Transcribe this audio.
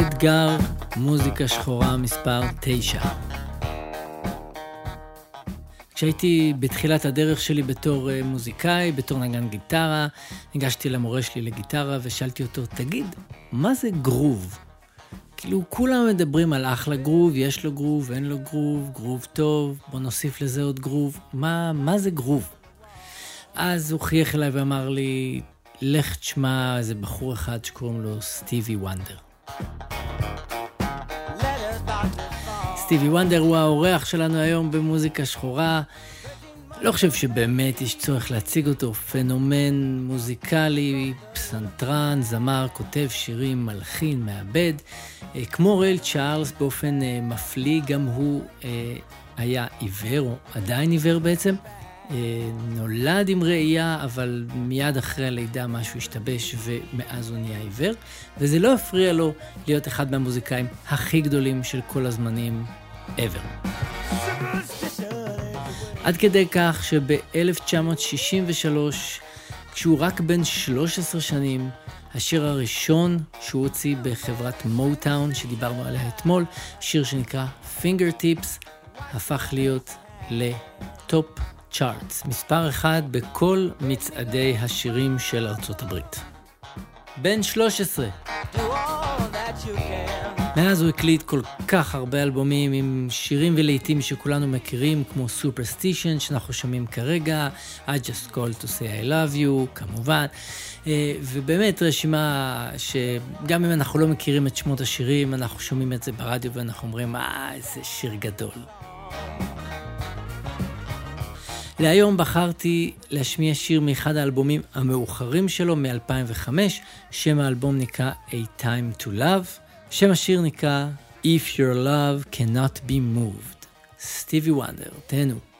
אתגר, מוזיקה שחורה מספר 9. כשהייתי בתחילת הדרך שלי בתור אה, מוזיקאי, בתור נגן גיטרה, ניגשתי למורה שלי לגיטרה ושאלתי אותו, תגיד, מה זה גרוב? כאילו, כולם מדברים על אחלה גרוב, יש לו גרוב, אין לו גרוב, גרוב טוב, בוא נוסיף לזה עוד גרוב. מה, מה זה גרוב? אז הוא חייך אליי ואמר לי, לך תשמע איזה בחור אחד שקוראים לו סטיבי וונדר. סטיבי וונדר הוא האורח שלנו היום במוזיקה שחורה. לא חושב שבאמת יש צורך להציג אותו, פנומן מוזיקלי, פסנתרן, זמר, כותב שירים, מלחין, מעבד. אה, כמו רייל צ'ארלס באופן אה, מפליא, גם הוא אה, היה עיוור, או עדיין עיוור בעצם. נולד עם ראייה, אבל מיד אחרי הלידה משהו השתבש ומאז הוא נהיה עיוור, וזה לא הפריע לו להיות אחד מהמוזיקאים הכי גדולים של כל הזמנים ever. עד כדי כך שב-1963, כשהוא רק בן 13 שנים, השיר הראשון שהוא הוציא בחברת מוטאון, שדיברנו עליה אתמול, שיר שנקרא Finger Tips, הפך להיות לטופ צ'ארטס, מספר אחד בכל מצעדי השירים של ארצות הברית. בן 13. מאז הוא הקליט כל כך הרבה אלבומים עם שירים ולעיתים שכולנו מכירים, כמו Superstition שאנחנו שומעים כרגע, I just call to say I love you, כמובן, אה, ובאמת רשימה שגם אם אנחנו לא מכירים את שמות השירים, אנחנו שומעים את זה ברדיו ואנחנו אומרים, אה, איזה שיר גדול. להיום בחרתי להשמיע שיר מאחד האלבומים המאוחרים שלו מ-2005, שם האלבום נקרא A Time to Love. שם השיר נקרא If Your Love Cannot Be Moved. סטיבי וונדר, תהנו.